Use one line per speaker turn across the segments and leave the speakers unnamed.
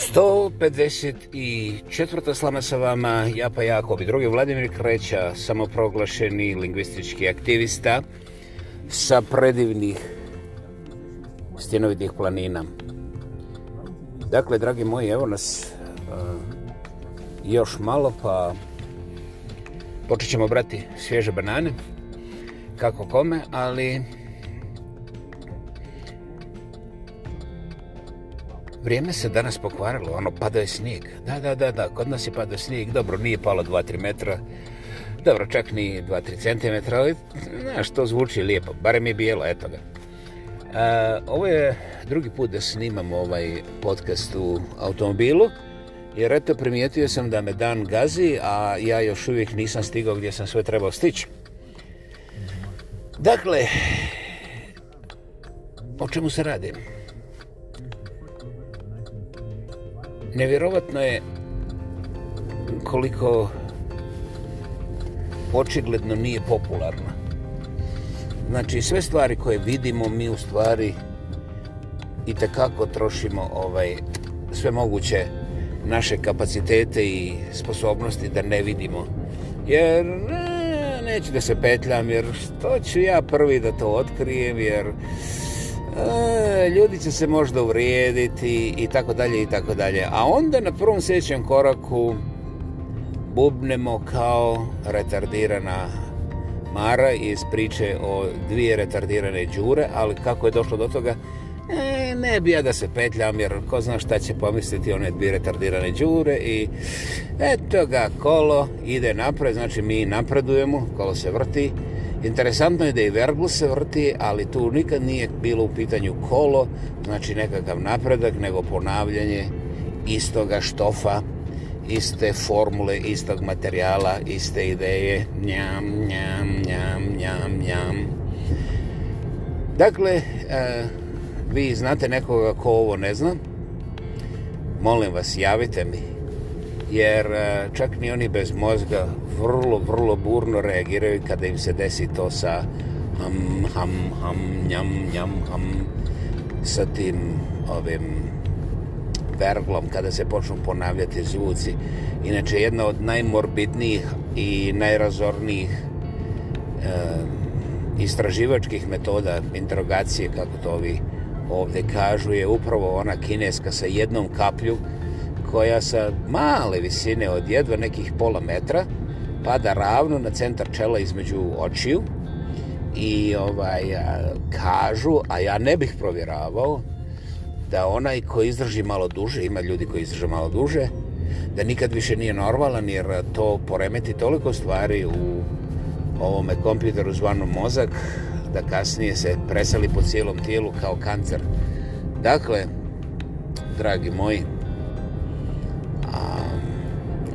154. slama sa vama, ja pa Jakob i drugi Vladimir Kreća, samoproglašeni lingvistički aktivista sa predivnih stjenovitih planina. Dakle, dragi moji, evo nas uh, još malo, pa počet ćemo brati svježe banane, kako kome, ali Vrijeme se danas pokvarilo, ono, padao je snijeg. Da, da, da, da, kod nas je padao snijeg, dobro, nije palo 2-3 metra, dobro, čak ni 2-3 centimetra, ali, znaš, to zvuči lijepo, barem je bijelo, eto ga. E, ovo je drugi put da snimam ovaj podcast u automobilu, jer eto, primijetio sam da me dan gazi, a ja još uvijek nisam stigao gdje sam sve trebao stići. Dakle, o čemu se radim? Dakle, nevjerovatno je koliko očigledno nije popularna. Znači, sve stvari koje vidimo, mi u stvari i tekako trošimo ovaj, sve moguće naše kapacitete i sposobnosti da ne vidimo. Jer ne, neću da se petljam, jer to ću ja prvi da to otkrijem, jer e, ljudi će se možda uvrijediti i tako dalje i tako dalje. A onda na prvom sljedećem koraku bubnemo kao retardirana Mara iz priče o dvije retardirane džure, ali kako je došlo do toga, e, ne bi ja da se petljam, jer ko zna šta će pomisliti one dvije retardirane džure i eto ga, kolo ide napred, znači mi napredujemo, kolo se vrti, Interesantno je da i Vergl se vrti, ali tu nikad nije bilo u pitanju kolo, znači nekakav napredak, nego ponavljanje istoga štofa, iste formule, istog materijala, iste ideje. Njam, njam, njam, njam, njam. Dakle, e, vi znate nekoga ko ovo ne zna, molim vas, javite mi jer e, čak ni oni bez mozga vrlo, vrlo burno reagiraju kada im se desi to sa ham, ham, ham, njam, njam, ham, sa tim ovim verglom, kada se počnu ponavljati zvuci. Inače, jedna od najmorbidnijih i najrazornijih e, istraživačkih metoda interrogacije, kako to ovi ovde kažu, je upravo ona kineska sa jednom kaplju koja sa male visine od jedva nekih pola metra pada ravno na centar čela između očiju i ovaj, kažu, a ja ne bih provjeravao, da onaj ko izdrži malo duže, ima ljudi koji izdrže malo duže, da nikad više nije normalan jer to poremeti toliko stvari u ovome kompjuteru zvanom mozak da kasnije se presali po cijelom tijelu kao kancer. Dakle, dragi moji,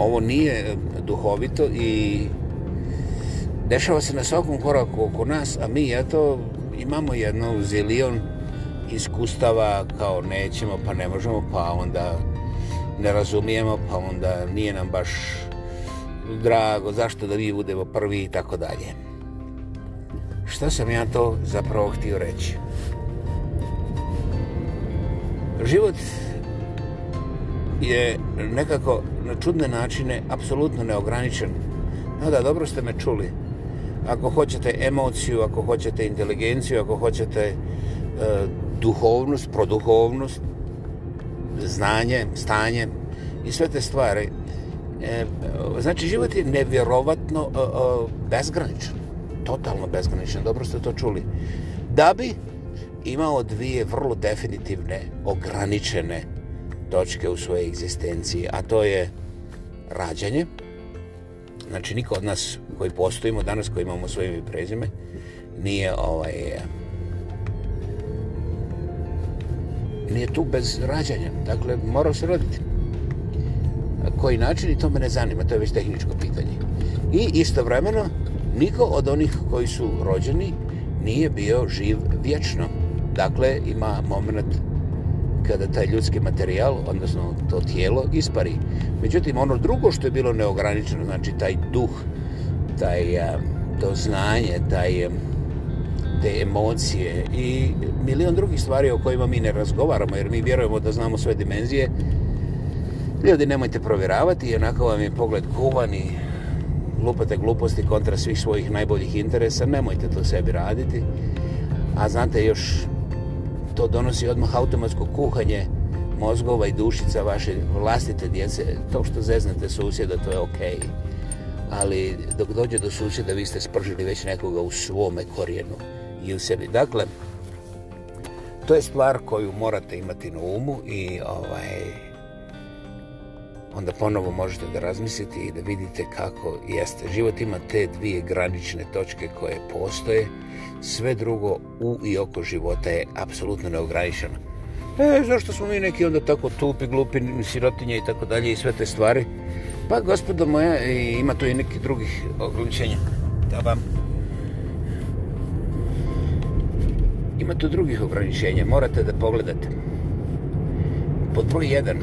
ovo nije eh, duhovito i dešava se na svakom koraku oko nas, a mi eto imamo jedno zilion iskustava kao nećemo pa ne možemo pa onda ne razumijemo pa onda nije nam baš drago zašto da mi budemo prvi i tako dalje. Šta sam ja to zapravo htio reći? Život je nekako na čudne načine apsolutno neograničen. No da, dobro ste me čuli. Ako hoćete emociju, ako hoćete inteligenciju, ako hoćete e, duhovnost, produhovnost, znanje, stanje i sve te stvari. E, znači, život je nevjerovatno e, e, bezgraničan. Totalno bezgraničan, dobro ste to čuli. Da bi imao dvije vrlo definitivne, ograničene točke u svojoj egzistenciji, a to je rađanje. Znači, niko od nas koji postojimo danas, koji imamo svoje ime i prezime, nije ovaj... Nije tu bez rađanja. Dakle, morao se roditi. Koji način i to mene zanima, to je već tehničko pitanje. I istovremeno, niko od onih koji su rođeni nije bio živ vječno. Dakle, ima moment kada taj ljudski materijal, odnosno to tijelo, ispari. Međutim, ono drugo što je bilo neograničeno, znači taj duh, taj, to znanje, taj, te emocije i milion drugih stvari o kojima mi ne razgovaramo, jer mi vjerujemo da znamo sve dimenzije, ljudi nemojte provjeravati, onako vam je pogled kuvan i lupate gluposti kontra svih svojih najboljih interesa, nemojte to sebi raditi. A znate, još to donosi odmah automatsko kuhanje mozgova i dušica vaše vlastite djece. To što zeznate susjeda, to je okej. Okay. Ali dok dođe do susjeda, vi ste spržili već nekoga u svome korijenu i u sebi. Dakle, to je stvar koju morate imati na umu i ovaj, onda ponovo možete da razmislite i da vidite kako jeste. Život ima te dvije granične točke koje postoje, sve drugo u i oko života je apsolutno neograničeno. E, zašto smo mi neki onda tako tupi, glupi, sirotinje i tako dalje i sve te stvari? Pa, gospodo moja, e, ima tu i neki drugih ograničenja. Da vam. Ima tu drugih ograničenja, morate da pogledate. Pod broj jedan,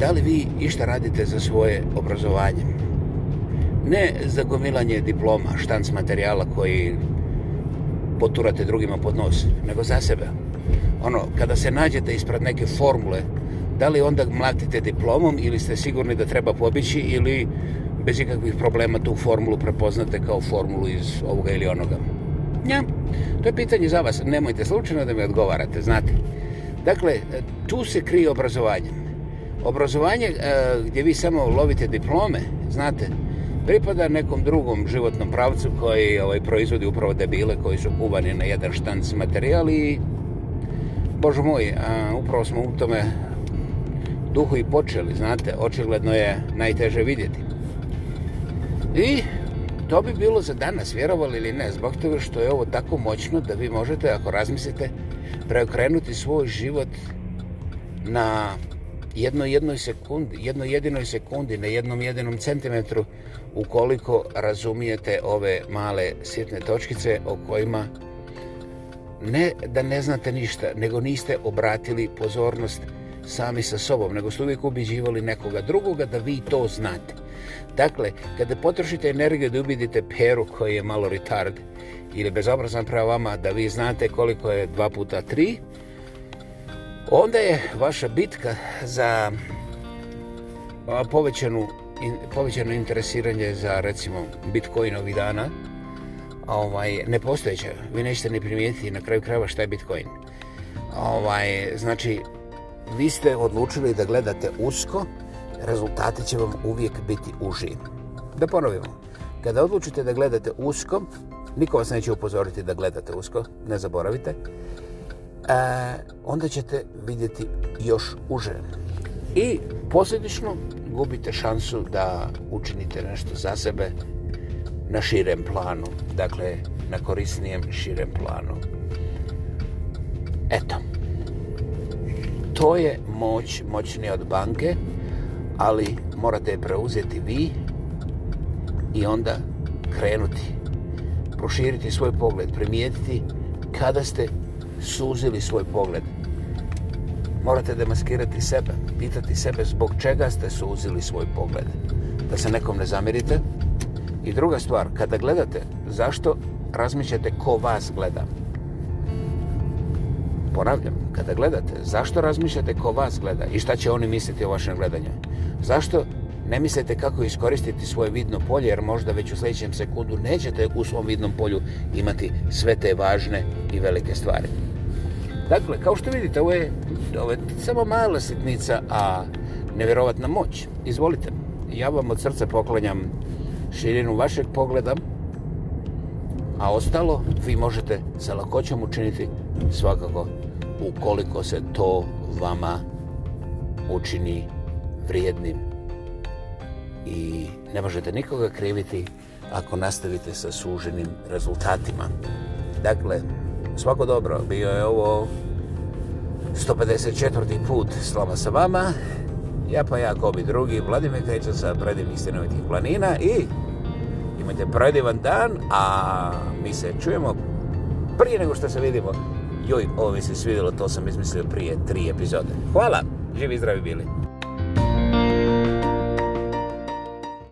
da li vi išta radite za svoje obrazovanje? Ne za gomilanje diploma, štanc materijala koji poturate drugima pod nos, nego za sebe. Ono, kada se nađete ispred neke formule, da li onda mlatite diplomom ili ste sigurni da treba pobići ili bez ikakvih problema tu formulu prepoznate kao formulu iz ovoga ili onoga? Ja, to je pitanje za vas. Nemojte slučajno da mi odgovarate, znate. Dakle, tu se krije obrazovanje obrazovanje e, gdje vi samo lovite diplome, znate, pripada nekom drugom životnom pravcu koji ovaj, proizvodi upravo debile koji su kuvani na jedan štanc materijal i Bože moj, a, upravo smo u tome duhu i počeli, znate, očigledno je najteže vidjeti. I to bi bilo za danas, vjerovali ili ne, zbog toga što je ovo tako moćno da vi možete, ako razmislite, preokrenuti svoj život na jednoj jednoj sekundi, jednoj jedinoj sekundi, na jednom jedinom centimetru, ukoliko razumijete ove male sitne točkice o kojima ne da ne znate ništa, nego niste obratili pozornost sami sa sobom, nego ste uvijek ubiđivali nekoga drugoga da vi to znate. Dakle, kada potrošite energiju da ubidite peru koji je malo retard ili bezobrazan prema vama da vi znate koliko je 2 puta onda je vaša bitka za povećanu povećano interesiranje za recimo Bitcoin ovih dana ovaj, nepostojeća. Vi nećete ne primijetiti na kraju krajeva šta je Bitcoin. Ovaj, znači, vi ste odlučili da gledate usko, rezultati će vam uvijek biti uži. Da ponovimo. Kada odlučite da gledate usko, niko vas neće upozoriti da gledate usko, ne zaboravite e, onda ćete vidjeti još uže. I posljedično gubite šansu da učinite nešto za sebe na širem planu, dakle na korisnijem širem planu. Eto, to je moć moćnije od banke, ali morate je preuzeti vi i onda krenuti, proširiti svoj pogled, primijetiti kada ste suzili svoj pogled. Morate demaskirati sebe, pitati sebe zbog čega ste suzili svoj pogled. Da se nekom ne zamirite. I druga stvar, kada gledate, zašto razmišljate ko vas gleda? Ponavljam, kada gledate, zašto razmišljate ko vas gleda i šta će oni misliti o vašem gledanju? Zašto ne mislite kako iskoristiti svoje vidno polje, jer možda već u sljedećem sekundu nećete u svom vidnom polju imati sve te važne i velike stvari? Dakle, kao što vidite, ovo je, ovo je samo mala sitnica, a nevjerovatna moć. Izvolite, ja vam od srca poklanjam širinu vašeg pogleda, a ostalo vi možete sa lakoćom učiniti svakako ukoliko se to vama učini vrijednim. I ne možete nikoga kriviti ako nastavite sa suženim rezultatima. Dakle, svako dobro, bio je ovo 154. put slama sa vama. Ja pa ja, ko bi drugi, Vladimir Kajča sa predivnih istinovitih planina i imate predivan dan, a mi se čujemo prije nego što se vidimo. Joj, ovo mi se svidjelo, to sam izmislio prije tri epizode. Hvala, živi i zdravi bili.